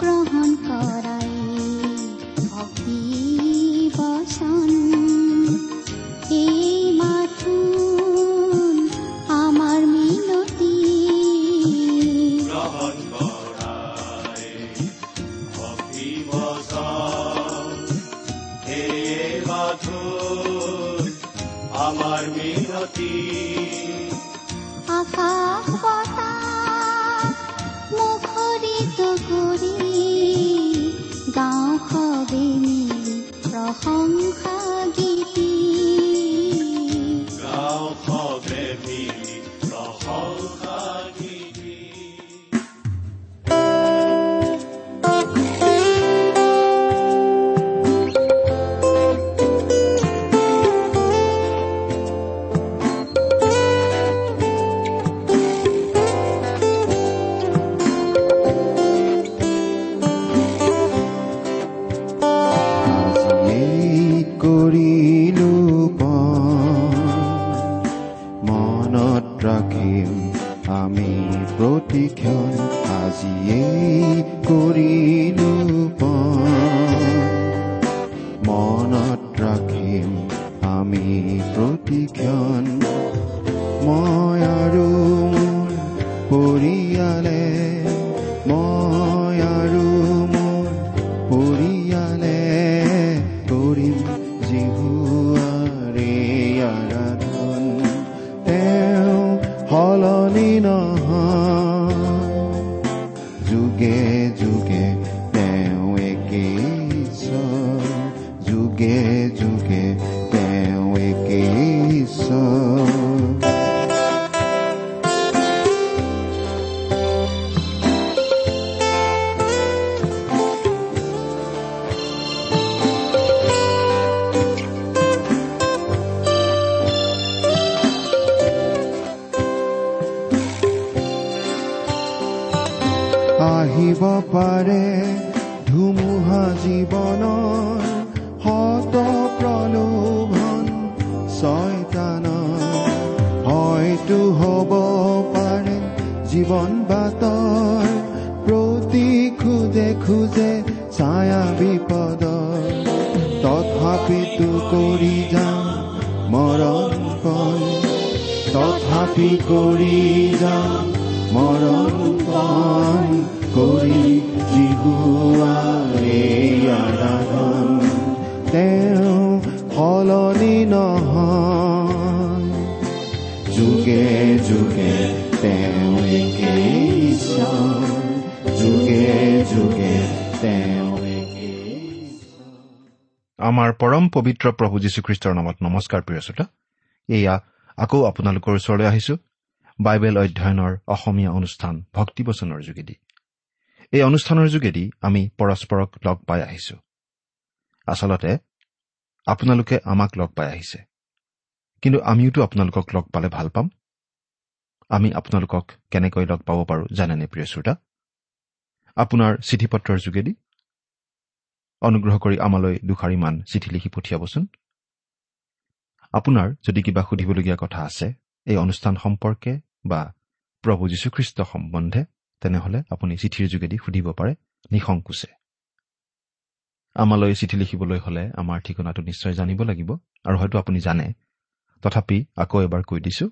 গ্ৰহণ কৰাই ভক্তি বচন যুগে তেওঁ একেই যুগে যুগে কৰি যাম মৰণ পণ কৰি আৰাধন তেওঁ সলনি নহয়। যুগে যুগে তেওঁ যুগে যুগে তেওঁ আমাৰ পৰম পবিত্ৰ প্ৰভু যীশুখ্ৰীষ্টৰ নামত নমস্কাৰ প্ৰিয় শ্ৰোতা। এয়া আকৌ আপোনালোকৰ ওচৰলৈ আহিছো। বাইবেল অধ্যয়নৰ অসমীয়া অনুষ্ঠান ভক্তিবচনৰ যোগেদি। এই অনুষ্ঠানৰ যোগেদি আমি পৰস্পৰক লগ পাই আহিছো। আচলতে আপোনালোকে আমাক লগ পাই আহিছে। কিন্তু আমিওতো আপোনালোকক লগ পালে ভাল পাম? আমি আপোনালোকক কেনেকৈ লগ পাব পাৰোঁ জানেনে প্ৰিয় শ্ৰোতা? আপোনাৰ চিঠি পত্ৰৰ যোগেদি? অনুগ্ৰহ কৰি আমালৈ দুষাৰিমান চিঠি লিখি পঠিয়াবচোন। আপোনাৰ যদি কিবা সুধিবলগীয়া কথা আছে এই অনুষ্ঠান সম্পৰ্কে বা প্ৰভু যীশুখ্ৰীষ্ট সম্বন্ধে তেনেহলে আপুনি চিঠিৰ যোগেদি সুধিব পাৰে নিসংকোচে। আমালৈ চিঠি লিখিবলৈ হলে আমাৰ ঠিকনাটো নিশ্চয় জানিব লাগিব আৰু হয়তো আপুনি জানে। তথাপি আকৌ এবাৰ কৈ দিছো।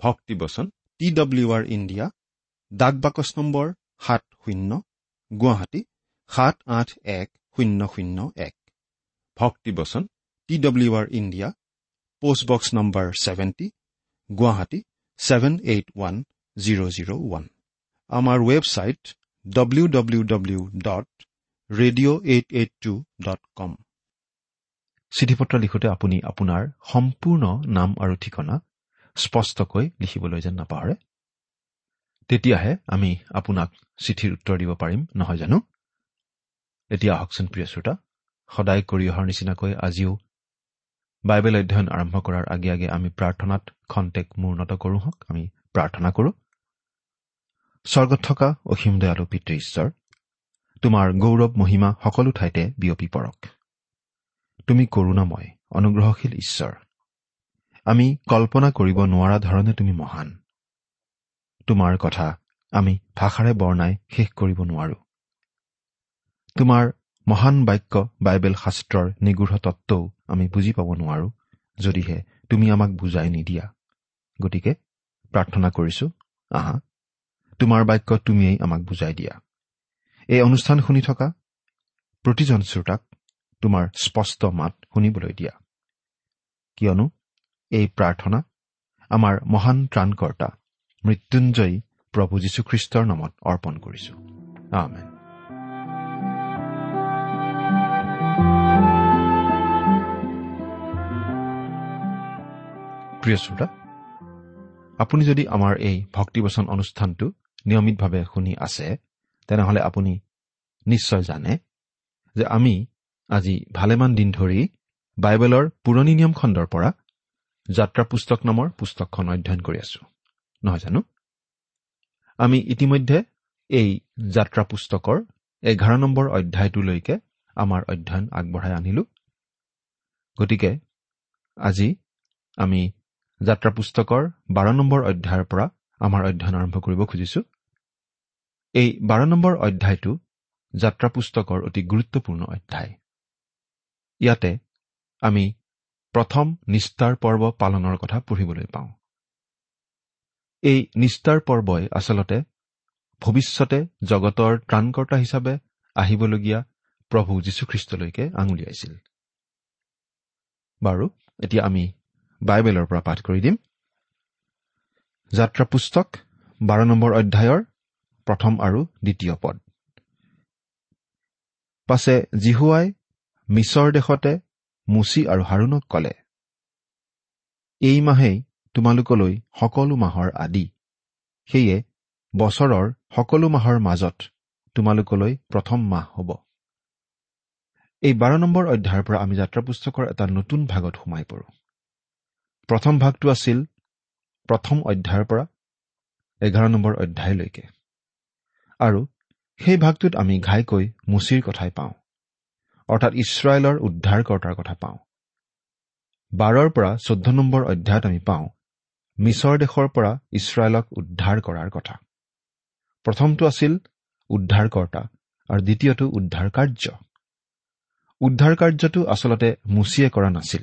ভক্তিবচন টি ডব্লিউ আৰ ইণ্ডিয়া ডাক বাকচ নম্বৰ সাত শূন্য গুৱাহাটী সাত আঠ এক শূন্য শূন্য এক। ভক্তিবচন T W R India post box number seventy Guwahati seven eight one zero' zero' one আমাৰ website W W W dot radio' eight eight two dot com চিঠি পত্ৰ লিখোঁতে আপুনি আপোনাৰ সম্পূৰ্ণ নাম আৰু ঠিকনা স্পষ্টকৈ লিখিবলৈ যেন নাপাহৰে। তেতিয়াহে আমি আপোনাক চিঠিৰ উত্তৰ দিব পাৰিম নহয় জানো? এতিয়া আহকচোন প্ৰিয় শ্ৰোতা। সদায় কৰি অহাৰ নিচিনাকৈ আজিও বাইবেল অধ্যয়ন আৰম্ভ কৰাৰ আগে আগে আমি প্ৰাৰ্থনাত খন্তেক মূৰ্ণত কৰোঁ হওক আমি প্ৰাৰ্থনা কৰোঁ। স্বৰ্গত থকা অসীম দয়ালু পিতৃ ঈশ্বৰ তোমাৰ গৌৰৱ মহিমা সকলো ঠাইতে বিয়পি পৰক। তুমি কৰোণাময় অনুগ্ৰহশীল ঈশ্বৰ। আমি কল্পনা কৰিব নোৱাৰা ধৰণে তুমি মহান। তোমাৰ কথা আমি ভাষাৰে বৰ্ণাই শেষ কৰিব নোৱাৰো। তোমাৰ মহান বাক্য বাইবেল শাস্ত্ৰৰ নিগৃঢ় তত্বও আমি বুজি পাব নোৱাৰো যদিহে তুমি আমাক বুজাই নিদিয়া। গতিকে প্ৰাৰ্থনা কৰিছো আহা তোমাৰ বাক্য তুমিয়েই আমাক বুজাই দিয়া। এই অনুষ্ঠান শুনি থকা প্ৰতিজন শ্ৰোতাক তোমাৰ স্পষ্ট মাত শুনিবলৈ দিয়া। কিয়নো এই প্ৰাৰ্থনা আমাৰ মহান ত্ৰাণকৰ্তা মৃত্যুঞ্জয়ী প্ৰভু যীশুখ্ৰীষ্টৰ নামত অৰ্পণ কৰিছো। আমেন। প্ৰিয় শ্ৰোতা আপুনি যদি আমাৰ এই ভক্তিবচন অনুষ্ঠানটো নিয়মিতভাৱে শুনি আছে তেনেহলে আপুনি নিশ্চয় জানে যে আমি আজি ভালেমান দিন ধৰি বাইবেলৰ পুৰণি নিয়ম খণ্ডৰ পৰা যাত্ৰা পুস্তক নামৰ পুস্তকখন অধ্যয়ন কৰি আছো। নহয় জানো? আমি ইতিমধ্যে এই যাত্ৰা পুস্তকৰ এঘাৰ নম্বৰ অধ্যায়টোলৈকে আমাৰ অধ্যয়ন আগবঢ়াই আনিলো। গতিকে আজি আমি যাত্ৰা পুস্তকৰ বাৰ নম্বৰ অধ্যায়ৰ পৰা আমাৰ অধ্যয়ন আৰম্ভ কৰিব খুজিছো। এই বাৰ নম্বৰ অধ্যায়টো যাত্ৰা পুস্তকৰ অতি গুৰুত্বপূৰ্ণ অধ্যায়। ইয়াতে আমি প্ৰথম নিষ্ঠাৰ পৰ্ব পালনৰ কথা পঢ়িবলৈ পাওঁ। এই নিষ্ঠাৰ পৰ্বই আচলতে ভৱিষ্যতে জগতৰ ত্ৰাণকৰ্তা হিচাপে আহিবলগীয়া প্ৰভু যীশুখ্ৰীষ্টলৈকে আঙুলিয়াইছিল। বাৰু এতিয়া আমি বাইবেলৰ পৰা পাঠ কৰি দিম। যাত্ৰা পুস্তক বাৰ নম্বৰ অধ্যায়ৰ প্ৰথম আৰু দ্বিতীয় পদ। পাছে জিহুৱাই মিছৰ দেশতে মুচি আৰু হাৰুণক কলে এই মাহেই তোমালোকলৈ সকলো মাহৰ আদি। সেয়ে বছৰৰ সকলো মাহৰ মাজত তোমালোকলৈ প্ৰথম মাহ হ'ব। এই বাৰ নম্বৰ অধ্যায়ৰ পৰা আমি যাত্ৰা পুস্তকৰ এটা নতুন ভাগত সোমাই পৰো। প্ৰথম ভাগটো আছিল প্ৰথম অধ্যায়ৰ পৰা এঘাৰ নম্বৰ অধ্যায়লৈকে। আৰু সেই ভাগটোত আমি ঘাইকৈ মুচিৰ কথাই পাওঁ। অৰ্থাৎ ইছৰাইলৰ উদ্ধাৰকৰ্তাৰ কথা পাওঁ। বাৰৰ পৰা চৈধ্য নম্বৰ অধ্যায়ত আমি পাওঁ মিছৰ দেশৰ পৰা ইছৰাইলক উদ্ধাৰ কৰাৰ কথা। প্ৰথমটো আছিল উদ্ধাৰকৰ্তা আৰু দ্বিতীয়টো উদ্ধাৰ কাৰ্য উদ্ধাৰ কাৰ্যটো আচলতে মুচিয়ে কৰা নাছিল।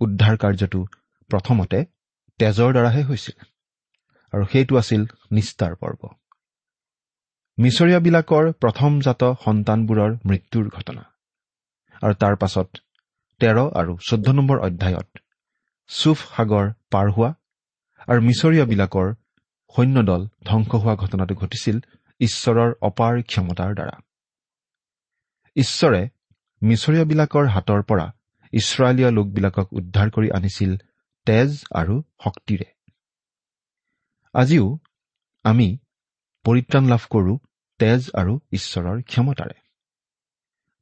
উদ্ধাৰ কাৰ্যটো প্ৰথমতে তেজৰ দ্বাৰাহে হৈছিল। আৰু সেইটো আছিল নিষ্ঠাৰ পৰ্ব। মিছৰীয়াবিলাকৰ প্ৰথমজাত সন্তানবোৰৰ মৃত্যুৰ ঘটনা। আৰু তাৰ পাছত তেৰ আৰু চৈধ্য নম্বৰ অধ্যায়ত চুফ সাগৰ পাৰ হোৱা আৰু মিছৰীয়াবিলাকৰ সৈন্যদল ধ্বংস হোৱা ঘটনাটো ঘটিছিল ঈশ্বৰৰ অপাৰ ক্ষমতাৰ দ্বাৰা। ঈশ্বৰে মিছৰীয়াবিলাকৰ হাতৰ পৰা ইছৰাইলীয় লোকবিলাকক উদ্ধাৰ কৰি আনিছিল তেজ আৰু শক্তিৰে। আজিও আমি পৰিত্ৰাণ লাভ কৰোঁ তেজ আৰু ঈশ্বৰৰ ক্ষমতাৰে।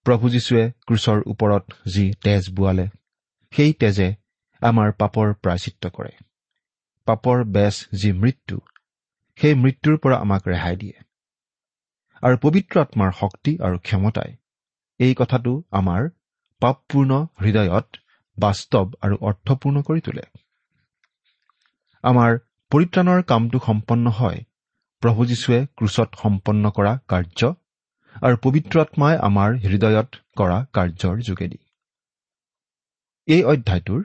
প্ৰভু যীশুৱে ক্ৰুচৰ ওপৰত যি তেজ বোৱালে সেই তেজে আমাৰ পাপৰ প্ৰায়চিত্ৰ কৰে। পাপৰ বেচ যি মৃত্যু সেই মৃত্যুৰ পৰা আমাক ৰেহাই দিয়ে। আৰু পবিত্ৰ আত্মাৰ শক্তি আৰু ক্ষমতাই এই কথাটো আমাৰ পাপপূৰ্ণ হৃদয়ত বাস্তৱ আৰু অৰ্থপূৰ্ণ কৰি তোলে। আমাৰ পৰিত্ৰাণৰ কামটো সম্পন্ন হয়। প্ৰভু যীশুৱে ক্ৰুচত সম্পন্ন কৰা কাৰ্য আৰু পবিত্ৰ আত্মাই আমাৰ হৃদয়ত কৰা কাৰ্যৰ যোগেদি। এই অধ্যায়টোৰ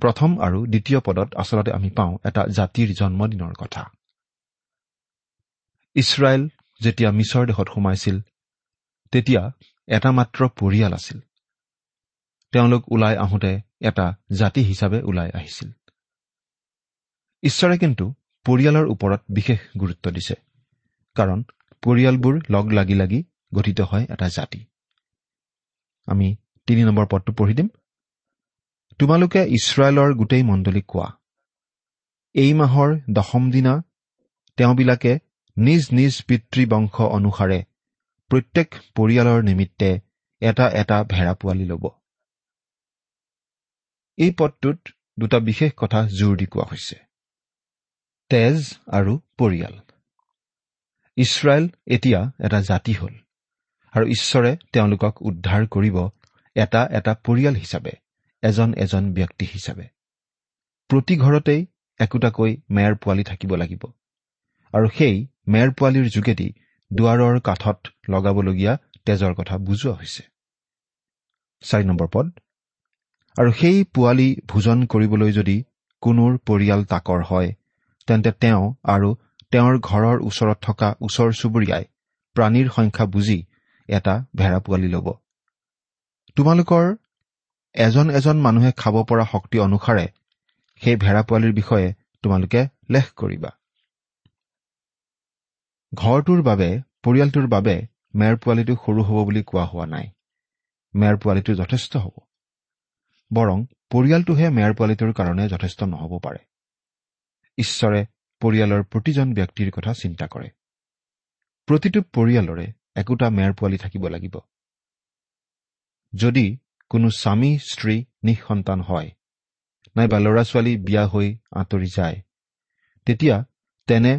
প্ৰথম আৰু দ্বিতীয় পদত আচলতে আমি পাওঁ এটা জাতিৰ জন্মদিনৰ কথা। ইছৰাইল যেতিয়া মিছৰ দেশত সোমাইছিল তেতিয়া এটা মাত্ৰ পৰিয়াল আছিল। তেওঁলোক ওলাই আহোঁতে এটা জাতি হিচাপে ওলাই আহিছিল। ঈশ্বৰে কিন্তু পৰিয়ালৰ ওপৰত বিশেষ গুৰুত্ব দিছে কাৰণ পৰিয়ালবোৰ লগ লাগি লাগি গঠিত হয় এটা জাতি। আমি তিনি নম্বৰ পদটো পঢ়ি দিম। তোমালোকে ইছৰাইলৰ গোটেই মণ্ডলীক কোৱা এই মাহৰ দশম দিনা তেওঁবিলাকে নিজ নিজ পিতৃবংশ অনুসাৰে প্ৰত্যেক পৰিয়ালৰ নিমিত্তে এটা এটা ভেড়া পোৱালি ল'ব। এই পদটোত দুটা বিশেষ কথা জোৰ দি কোৱা হৈছে। তেজ আৰু পৰিয়াল। ইছৰাইল এতিয়া এটা জাতি হ'ল আৰু ঈশ্বৰে তেওঁলোকক উদ্ধাৰ কৰিব এটা এটা পৰিয়াল হিচাপে এজন এজন ব্যক্তি হিচাপে। প্ৰতি ঘৰতেই একোটাকৈ মেৰ পোৱালি থাকিব লাগিব আৰু সেই মেৰ পোৱালিৰ যোগেদি দুৱাৰৰ কাঠত লগাবলগীয়া তেজৰ কথা বুজোৱা হৈছে। চাৰি নম্বৰ পদ আৰু সেই পোৱালি ভোজন কৰিবলৈ যদি কোনোৰ পৰিয়াল তাকৰ হয় তেন্তে তেওঁ আৰু তেওঁৰ ঘৰৰ ওচৰত থকা ওচৰ চুবুৰীয়াই প্ৰাণীৰ সংখ্যা বুজি এটা ভেড়া পোৱালি ল'ব। তোমালোকৰ এজন এজন মানুহে খাব পৰা শক্তি অনুসাৰে সেই ভেড়া পোৱালিৰ বিষয়ে তোমালোকে লেখ কৰিবা। ঘৰটোৰ বাবে পৰিয়ালটোৰ বাবে মেৰ পোৱালিটো সৰু হ'ব বুলি কোৱা হোৱা নাই। মেৰ পোৱালিটো যথেষ্ট হ'ব। বৰং পৰিয়ালটোহে মেৰ পোৱালিটোৰ কাৰণে যথেষ্ট নহ'ব পাৰে। ঈশ্বৰে পৰিয়ালৰ প্ৰতিজন ব্যক্তিৰ কথা চিন্তা কৰে। প্ৰতিটো পৰিয়ালৰে একোটা মেৰ পোৱালি থাকিব লাগিব। যদি কোনো স্বামী স্ত্ৰী নিঃসন্তান হয় নাইবা ল'ৰা ছোৱালী বিয়া হৈ আঁতৰি যায় তেতিয়া তেনে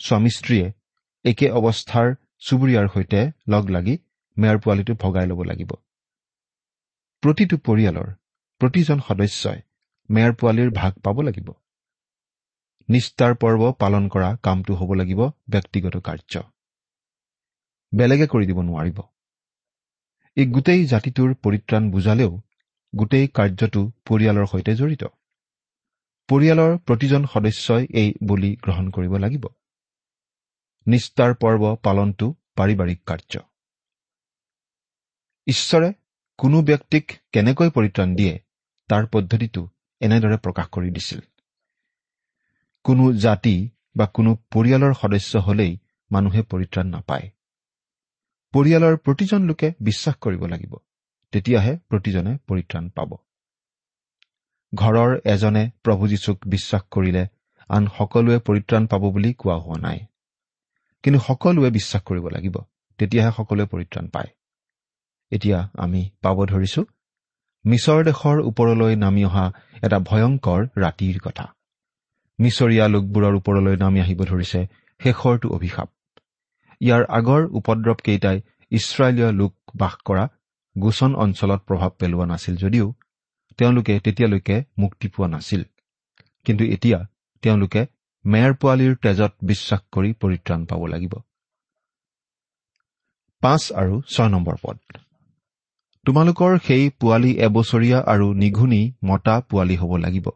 স্বামী স্ত্ৰীয়ে একে অৱস্থাৰ চুবুৰীয়াৰ সৈতে লগ লাগি মেয়ৰ পোৱালিটো ভগাই ল'ব লাগিব। প্ৰতিটো পৰিয়ালৰ প্ৰতিজন সদস্যই মেয়ৰ পোৱালিৰ ভাগ পাব লাগিব। নিষ্ঠাৰ পৰ্ব পালন কৰা কামটো হ'ব লাগিব ব্যক্তিগত কাৰ্য। বেলেগে কৰি দিব নোৱাৰিব। এই গোটেই জাতিটোৰ পৰিত্ৰাণ বুজালেও গোটেই কাৰ্যটো পৰিয়ালৰ সৈতে জড়িত। পৰিয়ালৰ প্ৰতিজন সদস্যই এই বলি গ্ৰহণ কৰিব লাগিব। নিষ্ঠাৰ পৰ্ব পালনটো পাৰিবাৰিক কাৰ্য। ঈশ্বৰে কোনো ব্যক্তিক কেনেকৈ পৰিত্ৰাণ দিয়ে তাৰ পদ্ধতিটো এনেদৰে প্ৰকাশ কৰি দিছিল। কোনো জাতি বা কোনো পৰিয়ালৰ সদস্য হলেই মানুহে পৰিত্ৰাণ নাপায়। পৰিয়ালৰ প্ৰতিজন লোকে বিশ্বাস কৰিব লাগিব তেতিয়াহে প্ৰতিজনে পৰিত্ৰাণ পাব। ঘৰৰ এজনে প্ৰভু যীশুক বিশ্বাস কৰিলে আন সকলোৱে পৰিত্ৰাণ পাব বুলি কোৱা হোৱা নাই। কিন্তু সকলোৱে বিশ্বাস কৰিব লাগিব তেতিয়াহে সকলোৱে পৰিত্ৰাণ পায়। এতিয়া আমি পাব ধৰিছো মিছৰ দেশৰ ওপৰলৈ নামি অহা এটা ভয়ংকৰ ৰাতিৰ কথা। মিছৰীয়া লোকবোৰৰ ওপৰলৈ নামি আহিব ধৰিছে শেষৰটো অভিশাপ। ইয়াৰ আগৰ উপদ্ৰৱ কেইটাই ইছৰাইলীয় লোক বাস কৰা গোচন অঞ্চলত প্ৰভাৱ পেলোৱা নাছিল যদিও তেওঁলোকে তেতিয়ালৈকে মুক্তি পোৱা নাছিল। কিন্তু এতিয়া তেওঁলোকে মেৰ পোৱালীৰ তেজত বিশ্বাস কৰি পৰিত্ৰাণ পাব লাগিব। পাঁচ আৰু ছয় নম্বৰ পদ। তোমালোকৰ সেই পোৱালি এবছৰীয়া আৰু নিঘুনি মতা পোৱালি হ'ব লাগিব।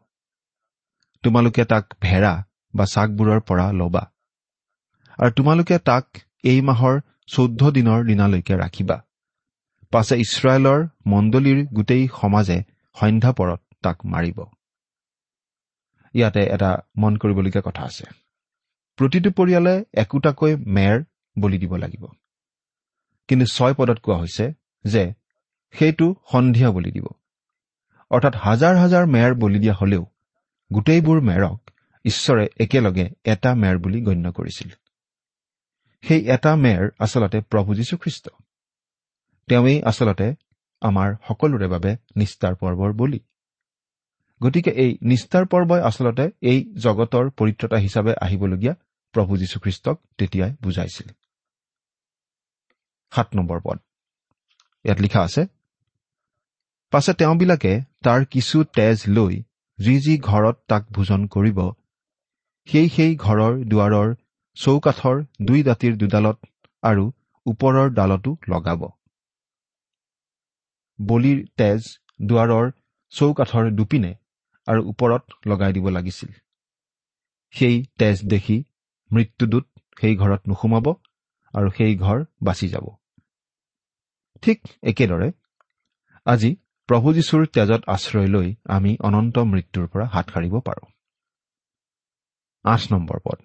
তোমালোকে তাক ভেড়া বা চাকবোৰৰ পৰা ল'বা। আৰু তোমালোকে তাক এই মাহৰ চৌধ্য দিনৰ দিনালৈকে ৰাখিবা। পাছে ইছৰাইলৰ মণ্ডলীৰ গোটেই সমাজে সন্ধ্যা পৰত তাক মাৰিব। ইয়াতে এটা মন কৰিবলগীয়া কথা আছে। প্ৰতিটো পৰিয়ালে একোটাকৈ মেৰ বলি দিব লাগিব। কিন্তু ছয় পদত কোৱা হৈছে যে সেইটো সন্ধিয়া বলি দিব। অৰ্থাৎ হাজাৰ হাজাৰ মেৰ বলি দিয়া হলেও গোটেইবোৰ মেৰক ঈশ্বৰে একেলগে এটা মেৰ বুলি গণ্য কৰিছিল। সেই এটা মেৰ আচলতে প্ৰভু যীশুখ্ৰীষ্ট। তেওঁৱেই আচলতে আমাৰ সকলোৰে বাবে নিষ্ঠাৰ পৰ্বৰ বলি। গতিকে এই নিষ্ঠাৰ পৰ্বই আচলতে এই জগতৰ পৰিত্ৰতা হিচাপে আহিবলগীয়া প্ৰভু যীশুখ্ৰীষ্টক তেতিয়াই বুজাইছিল। সাত নম্বৰ পদ। ইয়াত লিখা আছে পাছে তেওঁবিলাকে তাৰ কিছু তেজ লৈ যি যি ঘৰত তাক ভোজন কৰিব সেই সেই ঘৰৰ দুৱাৰৰ চৌকাঠৰ দুই দাঁতিৰ দুডালত আৰু ওপৰৰ ডালতো লগাব। বলিৰ তেজ দুৱাৰৰ চৌকাঠৰ দুপিনে আৰু ওপৰত লগাই দিব লাগিছিল। সেই তেজ দেখি মৃত্যুদূত সেই ঘৰত নোসোমাব আৰু সেই ঘৰ বাচি যাব। ঠিক একেদৰে আজি প্ৰভু যীশুৰ তেজত আশ্ৰয় লৈ আমি অনন্ত মৃত্যুৰ পৰা হাত সাৰিব পাৰোঁ। আঠ নম্বৰ পদ।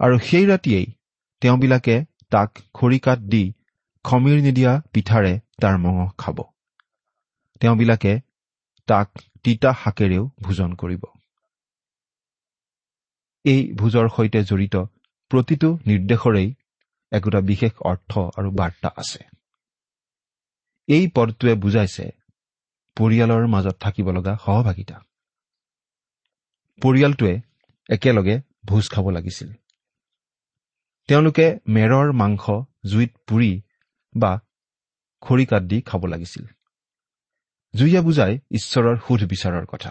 আৰু সেই ৰাতিয়েই তেওঁবিলাকে তাক খৰিকাত দি খমিৰ নিদিয়া পিঠাৰে তাৰ মঙহ খাব। তেওঁবিলাকে তাক তিতা শাকেৰেও ভোজন কৰিব। এই ভোজৰ সৈতে জড়িত প্ৰতিটো নিৰ্দেশৰেই একোটা বিশেষ অৰ্থ আৰু বাৰ্তা আছে। এই পদটোৱে বুজাইছে পৰিয়ালৰ মাজত থাকিব লগা সহভাগিতা। পৰিয়ালটোৱে একেলগে ভোজ খাব লাগিছিল। তেওঁলোকে মেৰৰ মাংস জুইত পুৰি বা খৰিকাত দি খাব লাগিছিল। জুইয়ে বুজাই ঈশ্বৰৰ সুধ বিচাৰৰ কথা।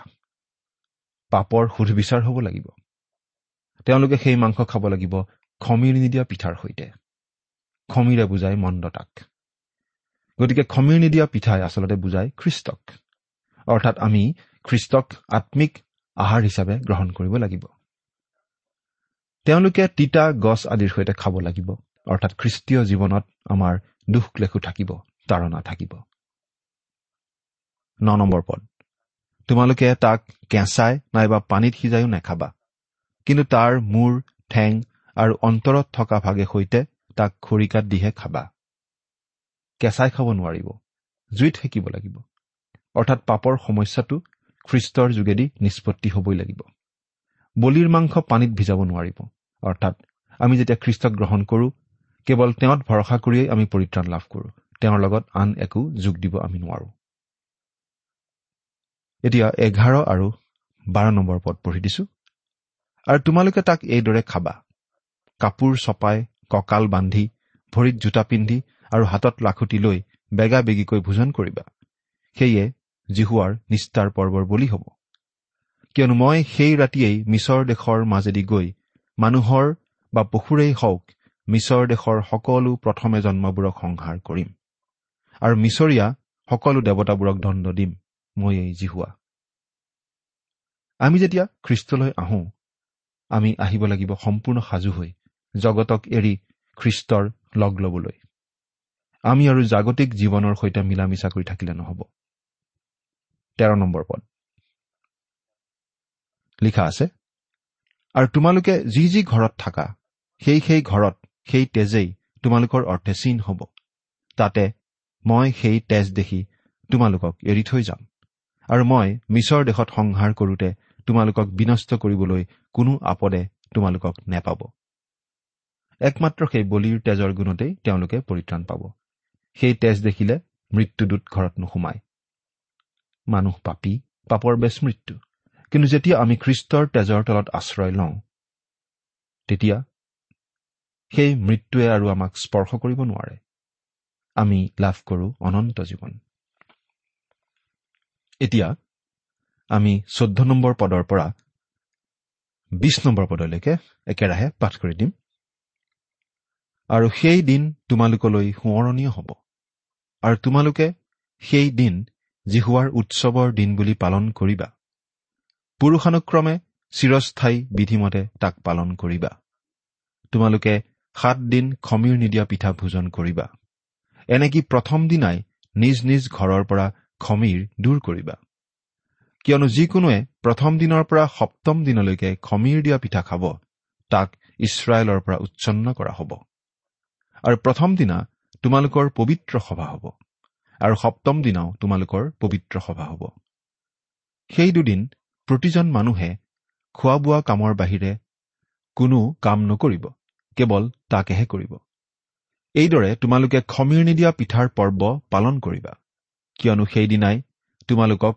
পাপৰ সুধ বিচাৰ হ'ব লাগিব। তেওঁলোকে সেই মাংস খাব লাগিব খমিৰ নিদিয়া পিঠাৰ সৈতে। খমিৰে বুজাই মন্দতাক। গতিকে খমিৰ নিদিয়া পিঠাই আচলতে বুজায় খ্ৰীষ্টক অৰ্থাৎ আমি খ্ৰীষ্টক আত্মিক আহাৰ হিচাপে গ্ৰহণ কৰিব লাগিব। তেওঁলোকে তিতা গছ আদিৰ সৈতে খাব লাগিব। অৰ্থাৎ খ্ৰীষ্টীয় জীৱনত আমাৰ দুখ লেখো থাকিব তাৰণা থাকিব। ন নম্বৰ পদ। তোমালোকে তাক কেঁচাই নাইবা পানীত সিজাইও নাখাবা। কিন্তু তাৰ মূৰ ঠেং আৰু অন্তৰত থকা ভাগে সৈতে তাক খৰিকাত দিহে খাবা। কেঁচাই খাব নোৱাৰিব জুইত সেকিব লাগিব। অৰ্থাৎ পাপৰ সমস্যাটো খ্ৰীষ্টৰ যোগেদি নিষ্পত্তি হ'বই লাগিব। বলিৰ মাংস পানীত ভিজাব নোৱাৰিব অৰ্থাৎ আমি যেতিয়া খ্ৰীষ্টক গ্ৰহণ কৰোঁ কেৱল তেওঁত ভৰসা কৰিয়েই আমি পৰিত্ৰাণ লাভ কৰোঁ। তেওঁৰ লগত আন একো যোগ দিব আমি নোৱাৰোঁ। এতিয়া এঘাৰ আৰু বাৰ নম্বৰ পদ পঢ়ি দিছো। আৰু তোমালোকে তাক এইদৰে খাবা। কাপোৰ চপাই কঁকাল বান্ধি ভৰিত জোতা পিন্ধি আৰু হাতত লাখুটি লৈ বেগা বেগিকৈ ভোজন কৰিবা। সেয়ে জিহুৱাৰ নিষ্ঠাৰ পৰ্বৰ বলি হ'ব। কিয়নো মই সেই ৰাতিয়েই মিছৰ দেশৰ মাজেদি গৈ মানুহৰ বা পশুৰেই হওক মিছৰ দেশৰ সকলো প্ৰথমে জন্মবোৰক সংহাৰ কৰিম। আৰু মিছৰীয়া সকলো দেৱতাবোৰক দণ্ড দিম মই এই জিহুৱা। আমি যেতিয়া খ্ৰীষ্টলৈ আহোঁ আমি আহিব লাগিব সম্পূৰ্ণ সাজু হৈ জগতক এৰি খ্ৰীষ্টৰ লগ ল'বলৈ। আমি আৰু জাগতিক জীৱনৰ সৈতে মিলা মিছা কৰি থাকিলে নহ'ব। তেৰ নম্বৰ পদ। লিখা আছে আৰু তোমালোকে যি যি ঘৰত থাকা সেই সেই ঘৰত সেই তেজেই তোমালোকৰ অৰ্থে চিন হ'ব। তাতে মই সেই তেজ দেখি তোমালোকক এৰি থৈ যাম। আৰু মই মিছৰ দেশত সংহাৰ কৰোঁতে তোমালোকক বিনষ্ট কৰিবলৈ কোনো আপদে তোমালোকক নেপাব। একমাত্ৰ সেই বলিৰ তেজৰ গুণতেই তেওঁলোকে পৰিত্ৰাণ পাব। সেই তেজ দেখিলে মৃত্যুদূত ঘৰত নোসোমায়। মানুহ পাপী পাপৰ বেচ মৃত্যু। কিন্তু যেতিয়া আমি খ্ৰীষ্টৰ তেজৰ তলত আশ্ৰয় লওঁ তেতিয়া সেই মৃত্যুৱে আৰু আমাক স্পৰ্শ কৰিব নোৱাৰে। আমি লাভ কৰোঁ অনন্ত জীৱন। এতিয়া আমি চৈধ্য নম্বৰ পদৰ পৰা বিশ নম্বৰ পদলৈকে একেৰাহে পাঠ কৰি দিম। আৰু সেই দিন তোমালোকলৈ সোঁৱৰণীয় হ'ব। আৰু তোমালোকে সেই দিন জিহুৱাৰ উৎসৱৰ দিন বুলি পালন কৰিবা। পুৰুষানুক্ৰমে চিৰস্থায়ী বিধিমতে তাক পালন কৰিবা। তোমালোকে সাত দিন খমিৰ নিদিয়া পিঠা ভোজন কৰিবা। এনেকি প্ৰথম দিনাই নিজ নিজ ঘৰৰ পৰা খমিৰ দূৰ কৰিবা? কিয়নো যিকোনোৱে প্ৰথম দিনৰ পৰা সপ্তম দিনলৈকে খমিৰ দিয়া পিঠা খাব তাক ইছৰাইলৰ পৰা উচ্ছন্ন কৰা হ'ব। আৰু প্ৰথম দিনা তোমালোকৰ পবিত্ৰ সভা হ'ব। আৰু সপ্তম দিনাও তোমালোকৰ পবিত্ৰ সভা হ'ব। সেই দুদিন প্ৰতিজন মানুহে খোৱা বোৱা কামৰ বাহিৰে কোনো কাম নকৰিব কেৱল তাকেহে কৰিব। এইদৰে তোমালোকে খমিৰ নিদিয়া পিঠাৰ পৰ্ব পালন কৰিবা কিয়নো সেইদিনাই তোমালোকক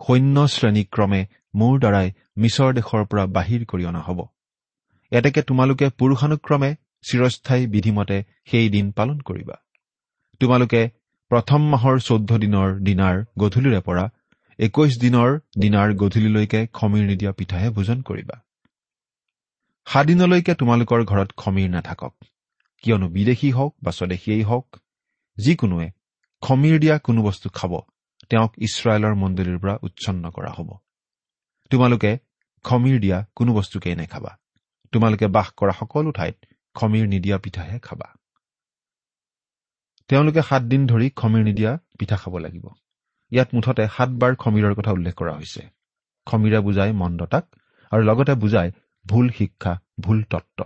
সৈন্য শ্ৰেণীক্ৰমে মোৰ দ্বাৰাই মিছৰ দেশৰ পৰা বাহিৰ কৰি অনা হ'ব। এতেকে তোমালোকে পুৰুষানুক্ৰমে চিৰস্থায়ী বিধিমতে সেই দিন পালন কৰিবা। তোমালোকে প্ৰথম মাহৰ চৈধ্য দিনৰ দিনাৰ গধূলিৰে পৰা একৈশ দিনৰ দিনাৰ গধূলিলৈকে খমিৰ নিদিয়া পিঠাহে ভোজন কৰিবা। সাদিনলৈকে তোমালোকৰ ঘৰত খমিৰ নাথাকক। কিয়নো বিদেশী হওক বা স্বদেশীয়েই হওক যিকোনোৱে খমিৰ দিয়া কোনো বস্তু খাব তেওঁক ইছৰাইলৰ মণ্ডলীৰ পৰা উচ্ছন্ন কৰা হ'ব। তোমালোকে খমীৰ দিয়া কোনো বস্তুকেই নাখাবা। তোমালোকে বাস কৰা সকলো ঠাইত খমীৰ নিদিয়া পিঠাহে খাবা। তেওঁলোকে সাতদিন ধৰি খমীৰ নিদিয়া পিঠা খাব লাগিব। ইয়াত মুঠতে সাতবাৰ খমীৰৰ কথা উল্লেখ কৰা হৈছে। খমীৰে বুজাই মন্দতাক আৰু লগতে বুজায় ভুল শিক্ষা ভুল তত্ত্ব।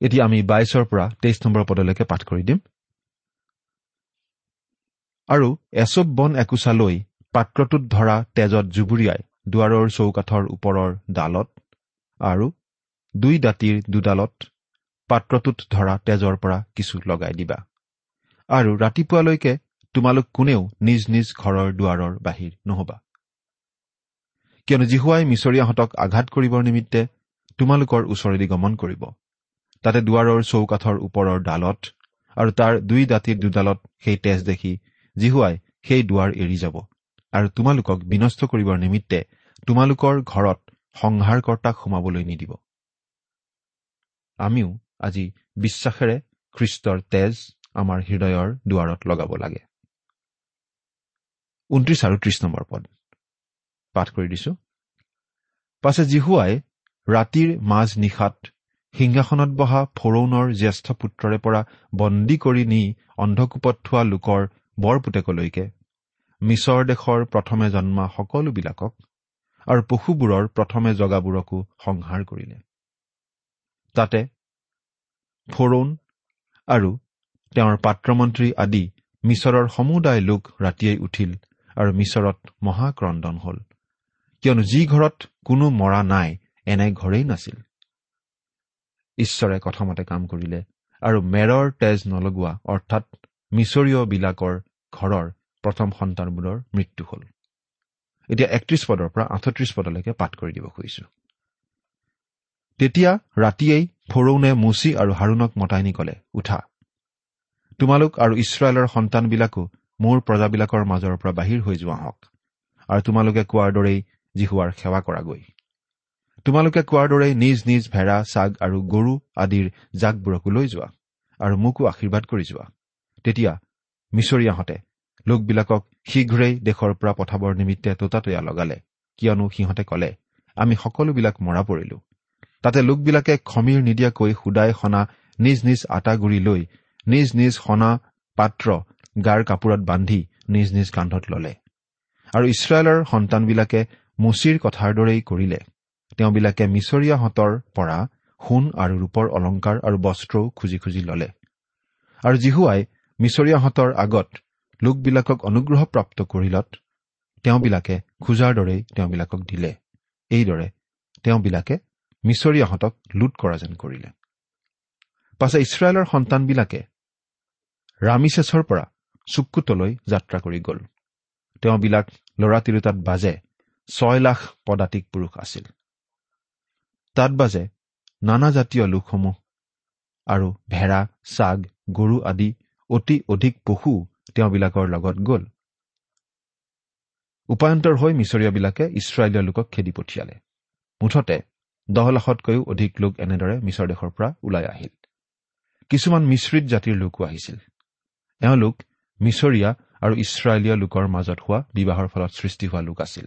এতিয়া আমি বাইছৰ পৰা তেইছ নম্বৰ পদলৈকে পাঠ কৰি দিম। আৰু এচব বন একোচা লৈ পাত্ৰটোত ধৰা তেজত জুবুৰিয়াই দুৱাৰৰ চৌকাঠৰ ওপৰৰ ডালত আৰু দুই দাঁতিৰ দুডালত পাত্ৰটোত ধৰা তেজৰ পৰা কিছু লগাই দিবা। আৰু ৰাতিপুৱালৈকে তোমালোক কোনেও নিজ নিজ ঘৰৰ দুৱাৰৰ বাহিৰ নহবা। কিয়নো জিহুৱাই মিছৰীয়াহঁতক আঘাত কৰিবৰ নিমিত্তে তোমালোকৰ ওচৰেদি গমন কৰিব। তাতে দুৱাৰৰ চৌকাঠৰ ওপৰৰ ডালত আৰু তাৰ দুই দাঁতিৰ দুডালত সেই তেজ দেখি জিহুৱাই সেই দুৱাৰ এৰি যাব। আৰু তোমালোকক বিনষ্ট কৰিবৰ নিমিত্তে তোমালোকৰ ঘৰত সংহাৰকৰ্তাক সোমাবলৈ নিদিব। আমিও আজি বিশ্বাসেৰে খ্ৰীষ্টৰ তেজ আমাৰ হৃদয়ৰ দুৱাৰত লগাব লাগে। ঊনত্ৰিশ আৰু ত্ৰিশ নম্বৰ পদ। পাঠ কৰি দিছো। পাছে জিহুৱাই ৰাতিৰ মাজ নিশাত সিংহাসনত বহা ফৰৌনৰ জ্যেষ্ঠ পুত্ৰৰে পৰা বন্দী কৰি নি অন্ধকূপত থোৱা লোকৰ বৰপুতেকলৈকে মিছৰ দেশৰ প্ৰথমে জন্মা সকলোবিলাকক আৰু পশুবোৰৰ প্ৰথমে জগাবোৰকো সংহাৰ কৰিলে। তাতে ফৰৌন আৰু তেওঁৰ পাত্ৰমন্ত্ৰী আদি মিছৰৰ সমুদায় লোক ৰাতিয়েই উঠিল আৰু মিছৰত মহাক্ৰদন হল। কিয়নো যি ঘৰত কোনো মৰা নাই এনে ঘৰেই নাছিল। ঈশ্বৰে কথামতে কাম কৰিলে আৰু মেৰৰ তেজ নলগোৱা অৰ্থাৎ মিছৰীয়বিলাকৰ ঘৰৰ প্ৰথম সন্তানবোৰৰ মৃত্যু হল। এতিয়া একত্ৰিশ পদৰ পৰা আঠত্ৰিশ পদলৈকে পাঠ কৰি দিব খুজিছো। তেতিয়া ৰাতিয়েই ফৰৌনে মুচি আৰু হাৰুণক মতাই নি কলে উঠা। তোমালোক আৰু ইছৰাইলৰ সন্তানবিলাকো মোৰ প্ৰজাবিলাকৰ মাজৰ পৰা বাহিৰ হৈ যোৱা হওক আৰু তোমালোকে কোৱাৰ দৰেই জিহুৱাৰ সেৱা কৰাগৈ। তোমালোকে কোৱাৰ দৰেই নিজ নিজ ভেড়া চাগ আৰু গৰু আদিৰ জাকবোৰকো লৈ যোৱা আৰু মোকো আশীৰ্বাদ কৰি যোৱা। তেতিয়া মিছৰীয়াহঁতে লোকবিলাকক শীঘ্ৰেই দেশৰ পৰা পঠাবৰ নিমিত্তে তোতাতৈয়া লগালে। কিয়নো সিহঁতে কলে আমি সকলোবিলাক মৰা পৰিলো। তাতে লোকবিলাকে খমীৰ নিদিয়াকৈ সুদাই সনা নিজ নিজ আটা গুৰি লৈ নিজ নিজ সনা পাত্ৰ গাৰ কাপোৰত বান্ধি নিজ নিজ কান্ধত ললে। আৰু ইছৰাইলৰ সন্তানবিলাকে মুচিৰ কথাৰ দৰেই কৰিলে। তেওঁবিলাকে মিছৰীয়াহঁতৰ পৰা সোণ আৰু ৰূপৰ অলংকাৰ আৰু বস্ত্ৰও খুজি খুজি ললে। আৰু জিহুৱাই মিছৰীয়াহঁতৰ আগত লোকবিলাকক অনুগ্ৰহপ্ৰাপ্ত কৰিলত তেওঁবিলাকে খোজাৰ দৰেই তেওঁবিলাকক দিলে। এইদৰে তেওঁবিলাকে মিছৰীয়াহঁতক লুট কৰা যেন কৰিলে। পাছে ইছৰাইলৰ সন্তানবিলাকে ৰামিছেছৰ পৰা চুকুতলৈ যাত্ৰা কৰি গ'ল। তেওঁবিলাক ল'ৰা তিৰোতাত বাজে ছয় লাখ পদাতিক পুৰুষ আছিল। তাত বাজে নানা জাতীয় লোকসমূহ আৰু ভেড়া চাগ গৰু আদি অতি অধিক পশু তেওঁবিলাকৰ লগত গ'ল। উপায়ন্তৰ হৈ মিছৰীয়াবিলাকে ইছৰাইলীয় লোকক খেদি পঠিয়ালে। মুঠতে দহ লাখতকৈও অধিক লোক এনেদৰে মিছৰ দেশৰ পৰা ওলাই আহিল। কিছুমান মিশ্ৰিত জাতিৰ লোকো আহিছিল। এওঁলোক মিছৰীয়া আৰু ইছৰাইলীয় লোকৰ মাজত হোৱা বিবাহৰ ফলত সৃষ্টি হোৱা লোক আছিল।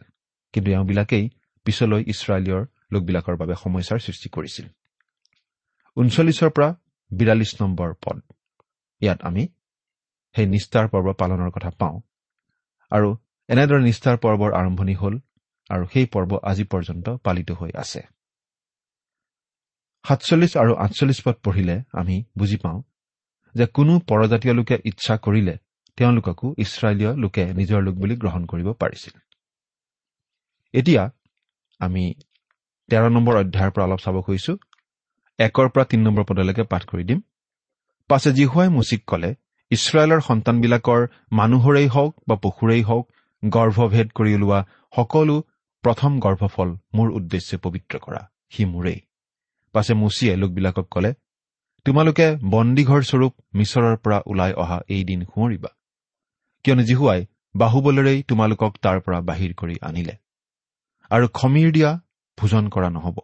কিন্তু এওঁবিলাকেই পিছলৈ ইছৰাইলীয়ৰ লোকবিলাকৰ বাবে সমস্যাৰ সৃষ্টি কৰিছিল। ঊনচল্লিছৰ পৰা বিৰাল্লিছ নম্বৰ পদ। ইয়াত আমি সেই নিষ্ঠাৰ পৰ্ব পালনৰ কথা পাওঁ। আৰু এনেদৰে নিষ্ঠাৰ পৰ্বৰ আৰম্ভণি হ'ল আৰু সেই পৰ্ব আজি পৰ্যন্ত পালিত হৈ আছে। সাতচল্লিছ আৰু আঠচল্লিছ পদ পঢ়িলে আমি বুজি পাওঁ যে কোনো পৰজাতীয় লোকে ইচ্ছা কৰিলে তেওঁলোককো ইছৰাইলীয় লোকে নিজৰ লোক বুলি গ্ৰহণ কৰিব পাৰিছিল। এতিয়া আমি তেৰ নম্বৰ অধ্যায়ৰ পৰা অলপ চাব খুজিছো। একৰ পৰা তিনি নম্বৰ পদলৈকে পাঠ কৰি দিম। পাছে জিহুৱাই মুচিক কলে ইছৰাইলৰ সন্তানবিলাকৰ মানুহৰেই হওক বা পশুৰেই হওক গৰ্ভভেদ কৰি ওলোৱা সকলো প্ৰথম গৰ্ভফল মোৰ উদ্দেশ্যে পবিত্ৰ কৰা সি মোৰেই। পাছে মুচিয়ে লোকবিলাকক কলে তোমালোকে বন্দীঘৰ স্বৰূপ মিছৰৰ পৰা ওলাই অহা এই দিন সোঁৱৰিবা কিয়নো জিহুৱাই বাহুবলেৰেই তোমালোকক তাৰ পৰা বাহিৰ কৰি আনিলে। আৰু খমীৰ দিয়া ভোজন কৰা নহ'ব।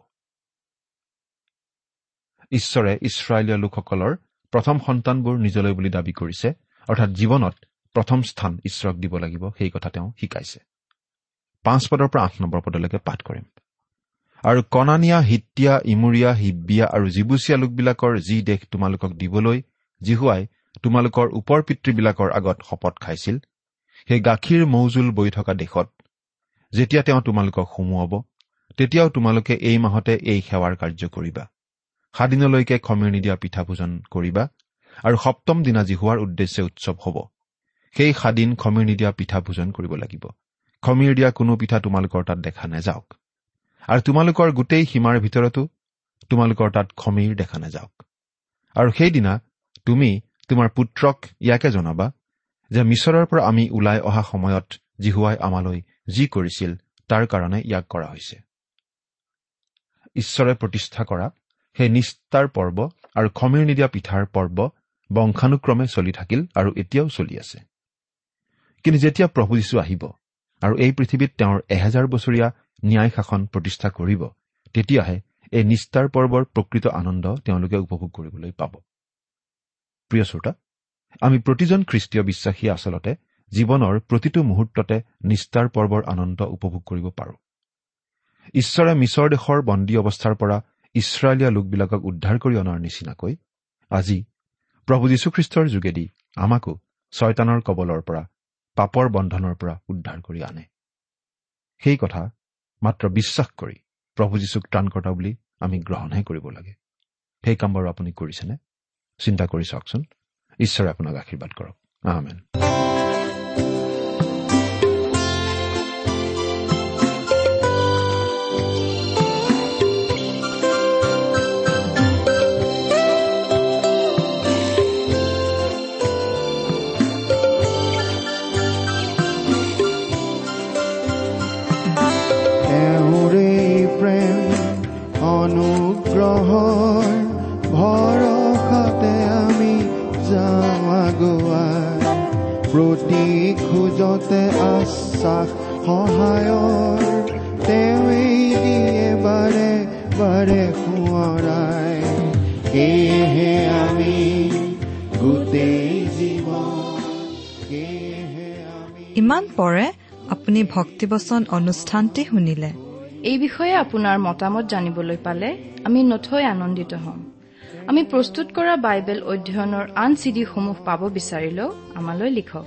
ঈশ্বৰে ইছৰাইলীয় লোকসকলৰ প্ৰথম সন্তানবোৰ নিজলৈ বুলি দাবী কৰিছে অৰ্থাৎ জীৱনত প্ৰথম স্থান ঈশ্বৰক দিব লাগিব সেই কথা তেওঁ শিকাইছে। পাঁচ পদৰ পৰা আঠ নম্বৰ পদলৈকে পাঠ কৰিম। আৰু কনানিয়া হিতিয়া ইমুৰীয়া হিব্বিয়া আৰু জিবুচীয়া লোকবিলাকৰ যি দেশ তোমালোকক দিবলৈ জিহুৱাই তোমালোকৰ ওপৰ পিতৃবিলাকৰ আগত শপত খাইছিল সেই গাখীৰ মৌজোল বৈ থকা দেশত। যেতিয়া তেওঁ তোমালোকক সুমুৱাব তেতিয়াও তোমালোকে এই মাহতে এই সেৱাৰ কাৰ্য কৰিবা। সাদিনলৈকে খমিৰ নিদিয়া পিঠা ভোজন কৰিবা আৰু সপ্তম দিনা জিহুৱাৰ উদ্দেশ্যে উৎসৱ হ'ব। সেই সাদিন খমিৰ নিদিয়া পিঠা ভোজন কৰিব লাগিব। খমিৰ দিয়া কোনো পিঠা তোমালোকৰ তাত দেখা নাযাওক। আৰু তোমালোকৰ গোটেই সীমাৰ ভিতৰতো তোমালোকৰ তাত খমিৰ দেখা নাযাওক। আৰু সেইদিনা তুমি তোমাৰ পুত্ৰক ইয়াকে জনাবা যে মিছৰৰ পৰা আমি ওলাই অহা সময়ত জিহুৱাই আমালৈ যি কৰিছিল তাৰ কাৰণে ইয়াক কৰা হৈছে। ঈশ্বৰে প্ৰতিষ্ঠা কৰা সেই নিষ্ঠাৰ পৰ্ব আৰু খমিৰ নিদিয়া পিঠাৰ পৰ্ব বংশানুক্ৰমে চলি থাকিল আৰু এতিয়াও চলি আছে। কিন্তু যেতিয়া প্ৰভু যীশু আহিব আৰু এই পৃথিৱীত তেওঁৰ এহেজাৰ বছৰীয়া ন্যায় শাসন প্ৰতিষ্ঠা কৰিব তেতিয়াহে এই নিষ্ঠাৰ পৰ্বৰ প্ৰকৃত আনন্দ তেওঁলোকে উপভোগ কৰিবলৈ পাব। প্ৰিয় শ্ৰোতা আমি প্ৰতিজন খ্ৰীষ্টীয় বিশ্বাসীয়ে আচলতে জীৱনৰ প্ৰতিটো মুহূৰ্ততে নিষ্ঠাৰ পৰ্বৰ আনন্দ উপভোগ কৰিব পাৰোঁ। ঈশ্বৰে মিছৰ দেশৰ বন্দী অৱস্থাৰ পৰা ইছৰাইলীয়া লোকবিলাকক উদ্ধাৰ কৰি অনাৰ নিচিনাকৈ আজি প্ৰভু যীশুখ্ৰীষ্টৰ যোগেদি আমাকো ছয়তানৰ কবলৰ পৰা পাপৰ বন্ধনৰ পৰা উদ্ধাৰ কৰি আনে। সেই কথা মাত্ৰ বিশ্বাস কৰি প্ৰভু যীশুক ত্ৰাণকৰ্তা বুলি আমি গ্ৰহণহে কৰিব লাগে। সেই কাম বাৰু আপুনি কৰিছেনে? চিন্তা কৰি চাওকচোন। ঈশ্বৰে আপোনাক আশীৰ্বাদ কৰক। আহমেন খোজতে আশ্বাস সহায়ৰ তেওঁৱেই দিয়ে বাৰে বাৰে সোঁৱৰাই সেয়েহে আমি গোটেই জীৱন সেয়েহে আমি ইমান পৰে আপুনি ভক্তিবচন অনুষ্ঠানটি শুনিলে। এই বিষয়ে আপোনাৰ মতামত জানিবলৈ পালে আমি নথৈ আনন্দিত হ'ম। আমি প্ৰস্তুত কৰা বাইবেল অধ্যয়নৰ আন চিডিসমূহ পাব বিচাৰিলেও আমালৈ লিখক।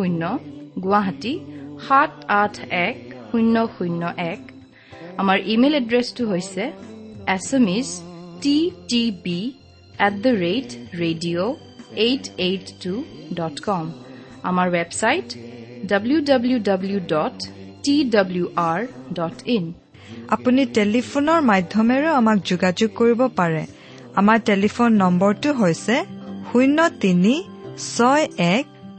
শূন্য গুৱাহাটী সাত আঠ এক শূন্য শূন্য এক। আমাৰ ইমেইল এড্ৰেছটো হৈছে S M is T T B at the rate radio' eight eight two dot com. আমাৰ website W W W dot T W R dot in. আপুনি টেলিফোনৰ মাধ্যমেৰেও আমাক যোগাযোগ কৰিব পাৰে। আমাৰ টেলিফোন নম্বৰটো হৈছে শূন্য তিনি ছয় এক